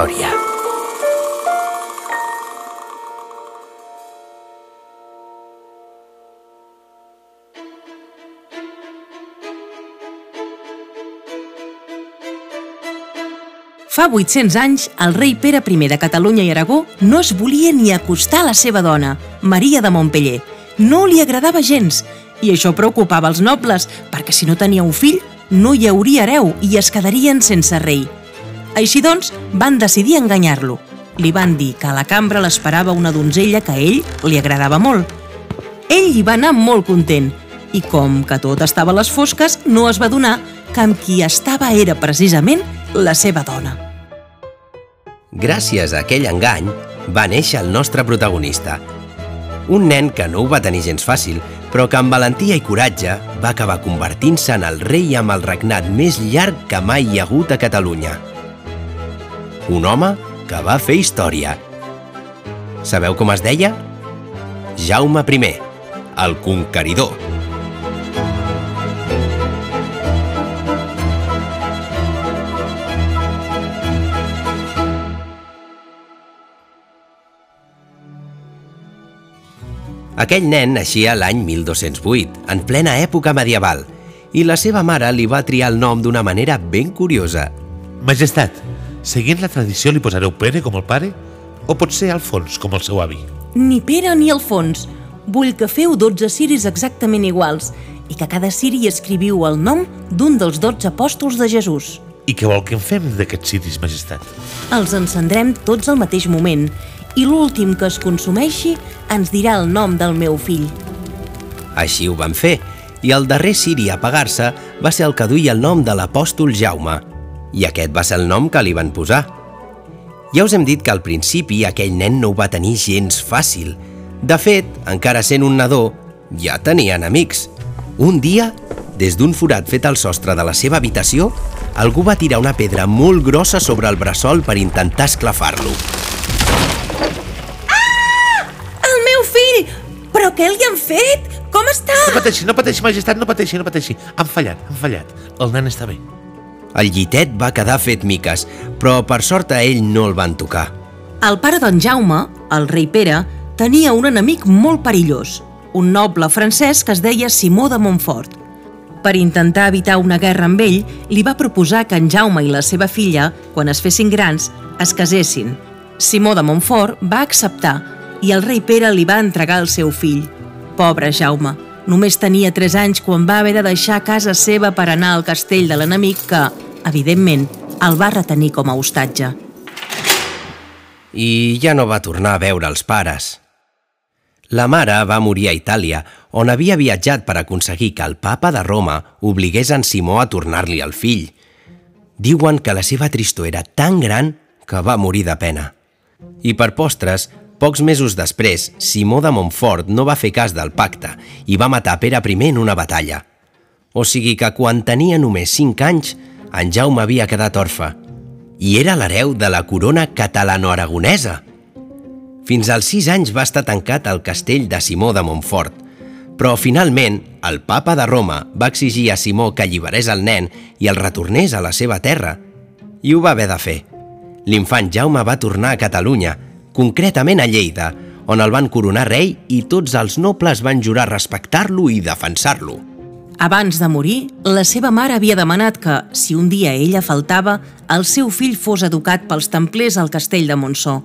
Història. Fa 800 anys, el rei Pere I de Catalunya i Aragó no es volia ni acostar a la seva dona, Maria de Montpellier. No li agradava gens, i això preocupava els nobles, perquè si no tenia un fill, no hi hauria hereu i es quedarien sense rei. Així doncs, van decidir enganyar-lo. Li van dir que a la cambra l'esperava una donzella que a ell li agradava molt. Ell hi va anar molt content, i com que tot estava a les fosques, no es va donar que amb qui estava era precisament la seva dona. Gràcies a aquell engany, va néixer el nostre protagonista. Un nen que no ho va tenir gens fàcil, però que amb valentia i coratge va acabar convertint-se en el rei amb el regnat més llarg que mai hi ha hagut a Catalunya. Un home que va fer història. Sabeu com es deia? Jaume I, el conqueridor. Aquell nen naixia l'any 1208, en plena època medieval, i la seva mare li va triar el nom d'una manera ben curiosa. Majestat, seguint la tradició li posareu Pere com el pare? O pot ser Alfons com el seu avi? Ni Pere ni Alfons. Vull que feu 12 ciris exactament iguals i que cada ciri escriviu el nom d'un dels 12 apòstols de Jesús. I què vol que en fem d'aquests ciris, majestat? Els encendrem tots al mateix moment i l'últim que es consumeixi ens dirà el nom del meu fill. Així ho van fer, i el darrer ciri a apagar-se va ser el que duia el nom de l'apòstol Jaume, i aquest va ser el nom que li van posar. Ja us hem dit que al principi aquell nen no ho va tenir gens fàcil. De fet, encara sent un nadó, ja tenia amics. Un dia, des d'un forat fet al sostre de la seva habitació, algú va tirar una pedra molt grossa sobre el bressol per intentar esclafar-lo. Però què li han fet? Com està? No pateixi, no pateixi, majestat, no pateixi, no pateixi. Han fallat, han fallat. El nen està bé. El llitet va quedar fet miques, però per sort a ell no el van tocar. El pare d'en Jaume, el rei Pere, tenia un enemic molt perillós, un noble francès que es deia Simó de Montfort. Per intentar evitar una guerra amb ell, li va proposar que en Jaume i la seva filla, quan es fessin grans, es casessin. Simó de Montfort va acceptar i el rei Pere li va entregar el seu fill. Pobre Jaume, només tenia 3 anys quan va haver de deixar casa seva per anar al castell de l'enemic que, evidentment, el va retenir com a hostatge. I ja no va tornar a veure els pares. La mare va morir a Itàlia, on havia viatjat per aconseguir que el papa de Roma obligués en Simó a tornar-li el fill. Diuen que la seva tristor era tan gran que va morir de pena. I per postres, pocs mesos després, Simó de Montfort no va fer cas del pacte i va matar Pere I en una batalla. O sigui que quan tenia només 5 anys, en Jaume havia quedat orfe i era l'hereu de la corona catalano-aragonesa. Fins als 6 anys va estar tancat al castell de Simó de Montfort, però finalment el papa de Roma va exigir a Simó que alliberés el nen i el retornés a la seva terra. I ho va haver de fer. L'infant Jaume va tornar a Catalunya, concretament a Lleida, on el van coronar rei i tots els nobles van jurar respectar-lo i defensar-lo. Abans de morir, la seva mare havia demanat que, si un dia ella faltava, el seu fill fos educat pels templers al castell de Montsó.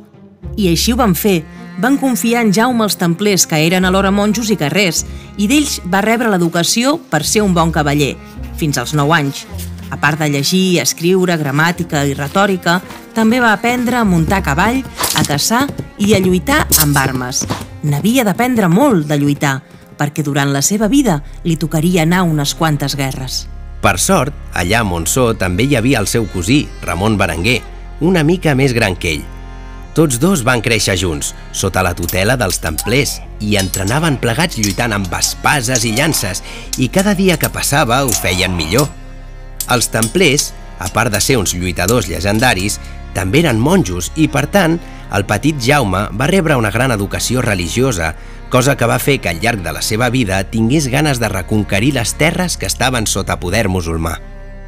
I així ho van fer. Van confiar en Jaume els templers, que eren alhora monjos i guerrers, i d'ells va rebre l'educació per ser un bon cavaller, fins als 9 anys. A part de llegir, escriure, gramàtica i retòrica, també va aprendre a muntar cavall, a caçar i a lluitar amb armes. N'havia d'aprendre molt de lluitar, perquè durant la seva vida li tocaria anar unes quantes guerres. Per sort, allà a Montsó també hi havia el seu cosí, Ramon Berenguer, una mica més gran que ell. Tots dos van créixer junts, sota la tutela dels templers, i entrenaven plegats lluitant amb espases i llances, i cada dia que passava ho feien millor. Els templers, a part de ser uns lluitadors llegendaris, també eren monjos i, per tant, el petit Jaume va rebre una gran educació religiosa, cosa que va fer que al llarg de la seva vida tingués ganes de reconquerir les terres que estaven sota poder musulmà.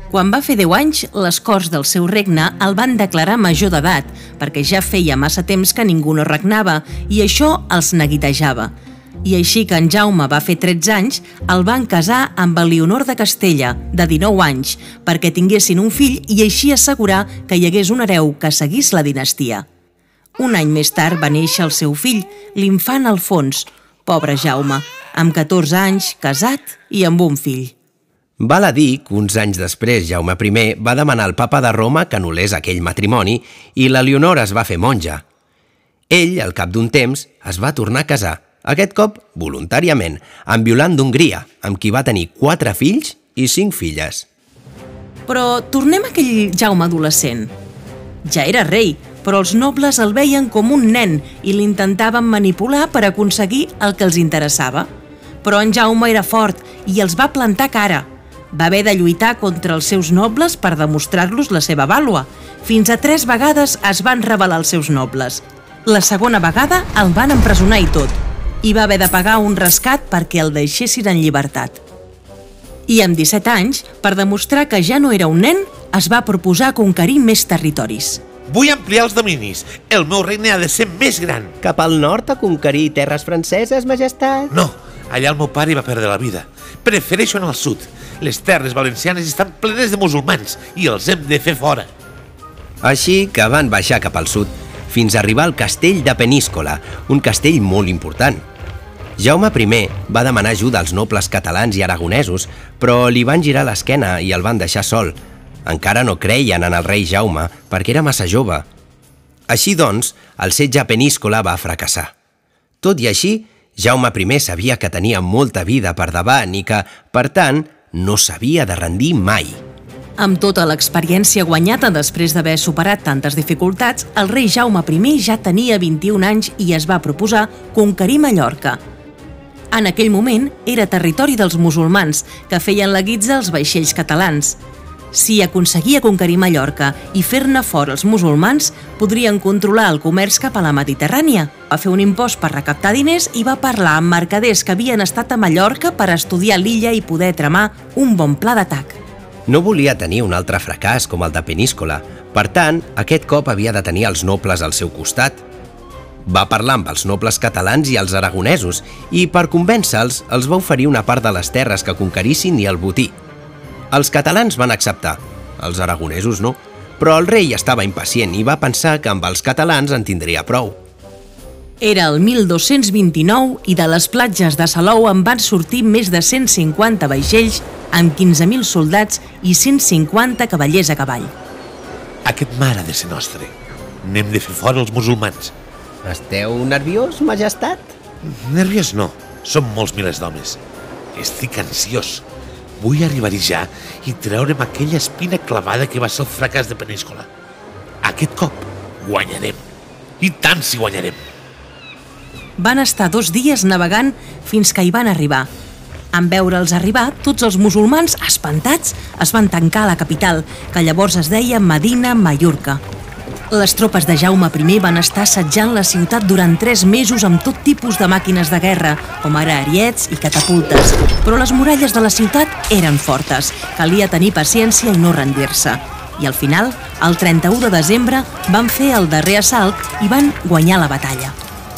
Quan va fer 10 anys, les Corts del seu regne el van declarar major d'edat, perquè ja feia massa temps que ningú no regnava i això els neguitejava. I així que en Jaume va fer 13 anys, el van casar amb Leonor de Castella, de 19 anys, perquè tinguessin un fill i així assegurar que hi hagués un hereu que seguís la dinastia. Un any més tard va néixer el seu fill, l'infant Alfons, pobre Jaume, amb 14 anys, casat i amb un fill. Val a dir que uns anys després Jaume I va demanar al papa de Roma que anul·lés aquell matrimoni i la Leonor es va fer monja. Ell, al cap d'un temps, es va tornar a casar, aquest cop voluntàriament, amb Violant d'Hongria, amb qui va tenir quatre fills i cinc filles. Però tornem a aquell Jaume adolescent. Ja era rei, però els nobles el veien com un nen i l'intentaven manipular per aconseguir el que els interessava. Però en Jaume era fort i els va plantar cara – va haver de lluitar contra els seus nobles per demostrar-los la seva vàlua. Fins a tres vegades es van rebel·lar els seus nobles. La segona vegada el van empresonar i tot, i va haver de pagar un rescat perquè el deixessin en llibertat. I amb 17 anys, per demostrar que ja no era un nen, es va proposar conquerir més territoris. Vull ampliar els dominis. El meu regne ha de ser més gran. Cap al nord a conquerir terres franceses, majestat? No, allà el meu pare va perdre la vida. Prefereixo anar al sud. Les terres valencianes estan plenes de musulmans i els hem de fer fora. Així que van baixar cap al sud, fins a arribar al castell de Peníscola, un castell molt important. Jaume I va demanar ajuda als nobles catalans i aragonesos, però li van girar l'esquena i el van deixar sol. Encara no creien en el rei Jaume perquè era massa jove. Així doncs, el setge Peníscola va fracassar. Tot i així, Jaume I sabia que tenia molta vida per davant i que, per tant, no s'havia de rendir mai. Amb tota l'experiència guanyada després d'haver superat tantes dificultats, el rei Jaume I ja tenia 21 anys i es va proposar conquerir Mallorca. En aquell moment era territori dels musulmans, que feien la guitza als vaixells catalans. Si aconseguia conquerir Mallorca i fer-ne fora els musulmans, podrien controlar el comerç cap a la Mediterrània. Va fer un impost per recaptar diners i va parlar amb mercaders que havien estat a Mallorca per estudiar l'illa i poder tramar un bon pla d'atac. No volia tenir un altre fracàs com el de Peníscola. Per tant, aquest cop havia de tenir els nobles al seu costat. Va parlar amb els nobles catalans i els aragonesos i, per convèncer-los, els va oferir una part de les terres que conquerissin i el botí, els catalans van acceptar, els aragonesos no, però el rei estava impacient i va pensar que amb els catalans en tindria prou. Era el 1229 i de les platges de Salou en van sortir més de 150 vaixells amb 15.000 soldats i 150 cavallers a cavall. Aquest mar ha de ser nostre. N'hem de fer fora els musulmans. Esteu nerviós, majestat? Nerviós no. Som molts milers d'homes. Estic ansiós. Vull arribar-hi ja i treure'm aquella espina clavada que va ser el fracàs de Peníscola. Aquest cop guanyarem. I tant si guanyarem. Van estar dos dies navegant fins que hi van arribar. En veure'ls arribar, tots els musulmans, espantats, es van tancar a la capital, que llavors es deia Medina Mallorca. Les tropes de Jaume I van estar assetjant la ciutat durant tres mesos amb tot tipus de màquines de guerra, com ara ariets i catapultes. Però les muralles de la ciutat eren fortes. Calia tenir paciència i no rendir-se. I al final, el 31 de desembre, van fer el darrer assalt i van guanyar la batalla.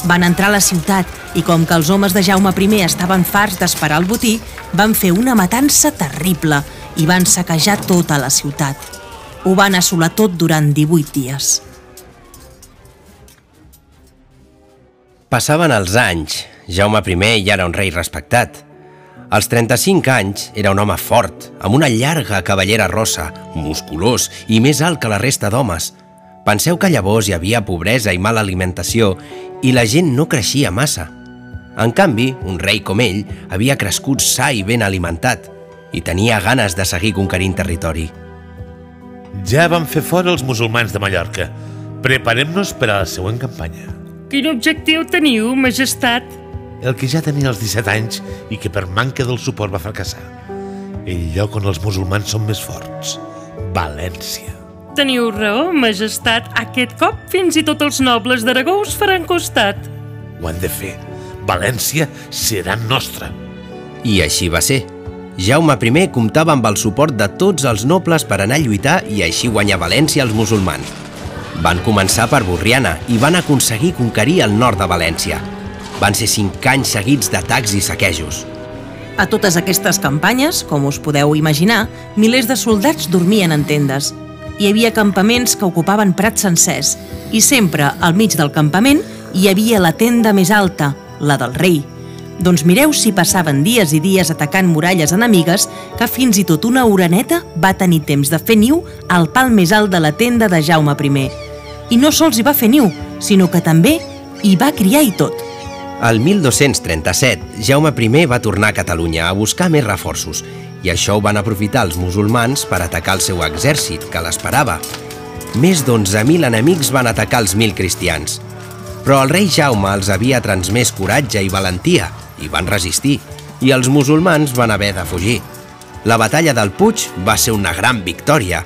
Van entrar a la ciutat i com que els homes de Jaume I estaven farts d'esperar el botí, van fer una matança terrible i van saquejar tota la ciutat. Ho van assolar tot durant 18 dies. Passaven els anys. Jaume I ja era un rei respectat. Als 35 anys era un home fort, amb una llarga cavallera rossa, musculós i més alt que la resta d'homes. Penseu que llavors hi havia pobresa i mala alimentació i la gent no creixia massa. En canvi, un rei com ell havia crescut sa i ben alimentat i tenia ganes de seguir conquerint territori. Ja vam fer fora els musulmans de Mallorca. Preparem-nos per a la següent campanya. Quin objectiu teniu, majestat? El que ja tenia els 17 anys i que per manca del suport va fracassar. El lloc on els musulmans són més forts. València. Teniu raó, majestat. Aquest cop fins i tot els nobles d'Aragó us faran costat. Ho han de fer. València serà nostra. I així va ser. Jaume I comptava amb el suport de tots els nobles per anar a lluitar i així guanyar València als musulmans. Van començar per Borriana i van aconseguir conquerir el nord de València. Van ser cinc anys seguits d'atacs i saquejos. A totes aquestes campanyes, com us podeu imaginar, milers de soldats dormien en tendes. Hi havia campaments que ocupaven prats sencers i sempre al mig del campament hi havia la tenda més alta, la del rei. Doncs mireu si passaven dies i dies atacant muralles enemigues que fins i tot una oreneta va tenir temps de fer niu al pal més alt de la tenda de Jaume I. I no sols hi va fer niu, sinó que també hi va criar i tot. El 1237, Jaume I va tornar a Catalunya a buscar més reforços i això ho van aprofitar els musulmans per atacar el seu exèrcit, que l'esperava. Més d'11.000 enemics van atacar els 1.000 cristians. Però el rei Jaume els havia transmès coratge i valentia i van resistir, i els musulmans van haver de fugir. La batalla del Puig va ser una gran victòria.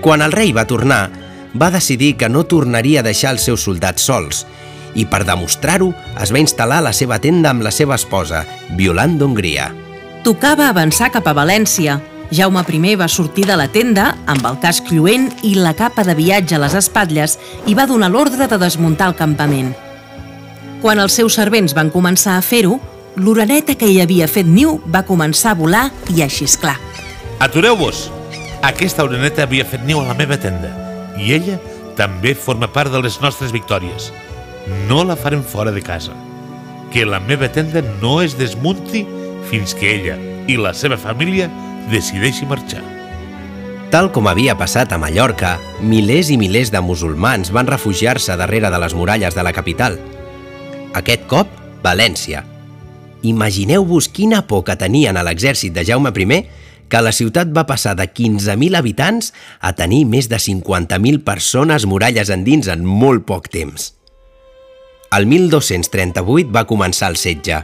Quan el rei va tornar, va decidir que no tornaria a deixar els seus soldats sols i per demostrar-ho es va instal·lar a la seva tenda amb la seva esposa, Violant d'Hongria. Tocava avançar cap a València. Jaume I va sortir de la tenda amb el casc lluent i la capa de viatge a les espatlles i va donar l'ordre de desmuntar el campament. Quan els seus servents van començar a fer-ho, l'oreneta que hi havia fet niu va començar a volar i a xisclar. Atureu-vos! Aquesta oreneta havia fet niu a la meva tenda i ella també forma part de les nostres victòries. No la farem fora de casa. Que la meva tenda no es desmunti fins que ella i la seva família decideixi marxar. Tal com havia passat a Mallorca, milers i milers de musulmans van refugiar-se darrere de les muralles de la capital – aquest cop, València. Imagineu-vos quina por que tenien a l'exèrcit de Jaume I que la ciutat va passar de 15.000 habitants a tenir més de 50.000 persones muralles endins en molt poc temps. El 1238 va començar el setge.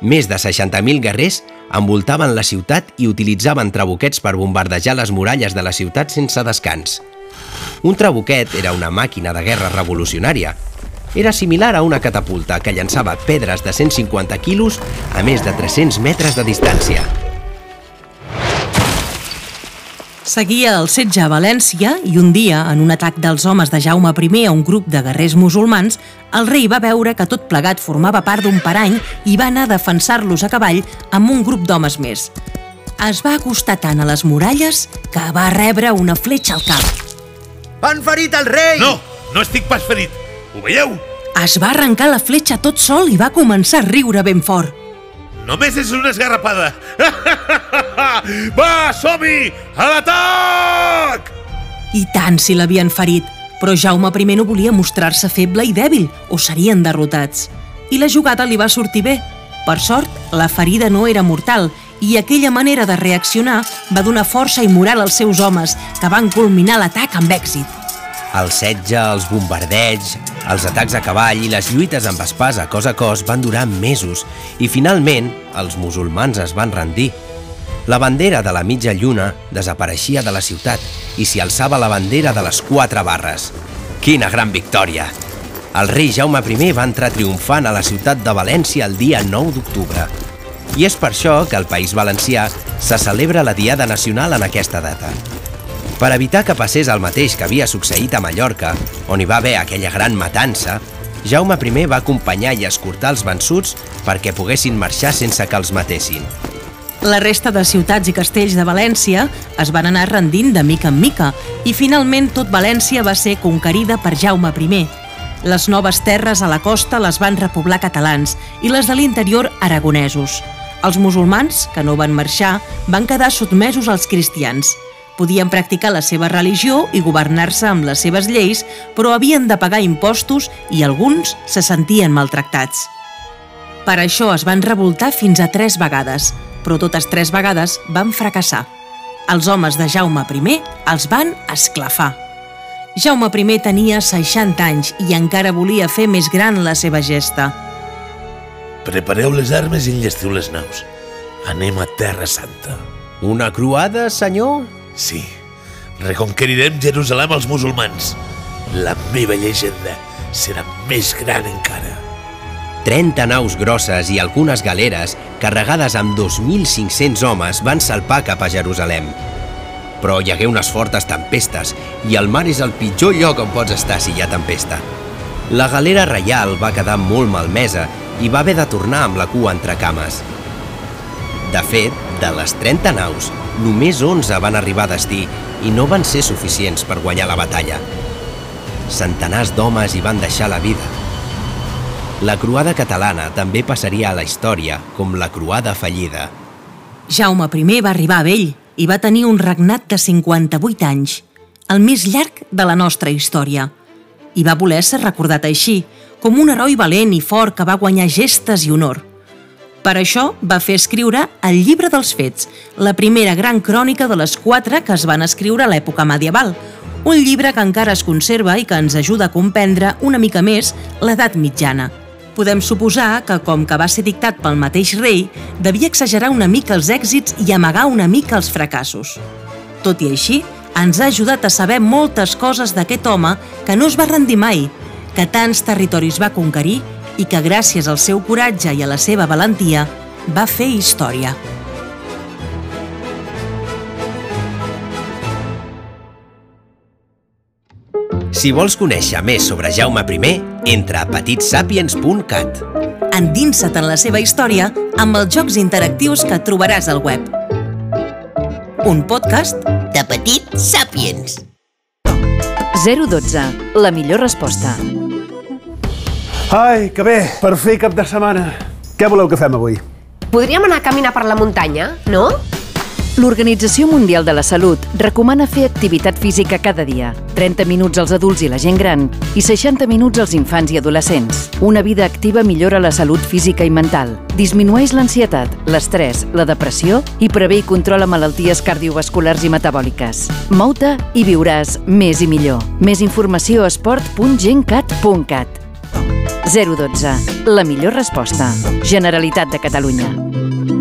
Més de 60.000 guerrers envoltaven la ciutat i utilitzaven trabuquets per bombardejar les muralles de la ciutat sense descans. Un trabuquet era una màquina de guerra revolucionària era similar a una catapulta que llançava pedres de 150 quilos a més de 300 metres de distància. Seguia el setge a València i un dia, en un atac dels homes de Jaume I a un grup de guerrers musulmans, el rei va veure que tot plegat formava part d'un parany i va anar a defensar-los a cavall amb un grup d'homes més. Es va acostar tant a les muralles que va rebre una fletxa al cap. Han ferit el rei! No, no estic pas ferit. Ho veieu? Es va arrencar la fletxa tot sol i va començar a riure ben fort. Només és una esgarrapada. Va, som-hi! A l'atac! I tant si l'havien ferit, però Jaume I no volia mostrar-se feble i dèbil, o serien derrotats. I la jugada li va sortir bé. Per sort, la ferida no era mortal i aquella manera de reaccionar va donar força i moral als seus homes, que van culminar l'atac amb èxit. El setge, els bombardeigs, els atacs a cavall i les lluites amb espasa cos a cos van durar mesos i finalment els musulmans es van rendir. La bandera de la mitja lluna desapareixia de la ciutat i s'hi alçava la bandera de les quatre barres. Quina gran victòria! El rei Jaume I va entrar triomfant a la ciutat de València el dia 9 d'octubre. I és per això que al País Valencià se celebra la Diada Nacional en aquesta data. Per evitar que passés el mateix que havia succeït a Mallorca, on hi va haver aquella gran matança, Jaume I va acompanyar i escortar els vençuts perquè poguessin marxar sense que els matessin. La resta de ciutats i castells de València es van anar rendint de mica en mica i finalment tot València va ser conquerida per Jaume I. Les noves terres a la costa les van repoblar catalans i les de l'interior aragonesos. Els musulmans, que no van marxar, van quedar sotmesos als cristians – Podien practicar la seva religió i governar-se amb les seves lleis, però havien de pagar impostos i alguns se sentien maltractats. Per això es van revoltar fins a tres vegades, però totes tres vegades van fracassar. Els homes de Jaume I els van esclafar. Jaume I tenia 60 anys i encara volia fer més gran la seva gesta. Prepareu les armes i enllestiu les naus. Anem a Terra Santa. Una croada, senyor? Sí, reconquerirem Jerusalem als musulmans. La meva llegenda serà més gran encara. 30 naus grosses i algunes galeres carregades amb 2.500 homes van salpar cap a Jerusalem. Però hi hagué unes fortes tempestes i el mar és el pitjor lloc on pots estar si hi ha tempesta. La galera reial va quedar molt malmesa i va haver de tornar amb la cua entre cames. De fet, de les 30 naus, només 11 van arribar a destí i no van ser suficients per guanyar la batalla. Centenars d'homes hi van deixar la vida. La croada catalana també passaria a la història com la croada fallida. Jaume I va arribar a vell i va tenir un regnat de 58 anys, el més llarg de la nostra història. I va voler ser recordat així, com un heroi valent i fort que va guanyar gestes i honor. Per això va fer escriure el Llibre dels Fets, la primera gran crònica de les quatre que es van escriure a l'època medieval, un llibre que encara es conserva i que ens ajuda a comprendre una mica més l'edat mitjana. Podem suposar que, com que va ser dictat pel mateix rei, devia exagerar una mica els èxits i amagar una mica els fracassos. Tot i així, ens ha ajudat a saber moltes coses d'aquest home que no es va rendir mai, que tants territoris va conquerir i que gràcies al seu coratge i a la seva valentia va fer història. Si vols conèixer més sobre Jaume I, entra a petitsapiens.cat. Endinsa't en la seva història amb els jocs interactius que trobaràs al web. Un podcast de Petit Sapiens. 012. La millor resposta. Ai, que bé, per fer cap de setmana. Què voleu que fem avui? Podríem anar a caminar per la muntanya, no? L'Organització Mundial de la Salut recomana fer activitat física cada dia. 30 minuts als adults i la gent gran i 60 minuts als infants i adolescents. Una vida activa millora la salut física i mental, disminueix l'ansietat, l'estrès, la depressió i prevé i controla malalties cardiovasculars i metabòliques. Mou-te i viuràs més i millor. Més informació a sport.gencat.cat 012. La millor resposta. Generalitat de Catalunya.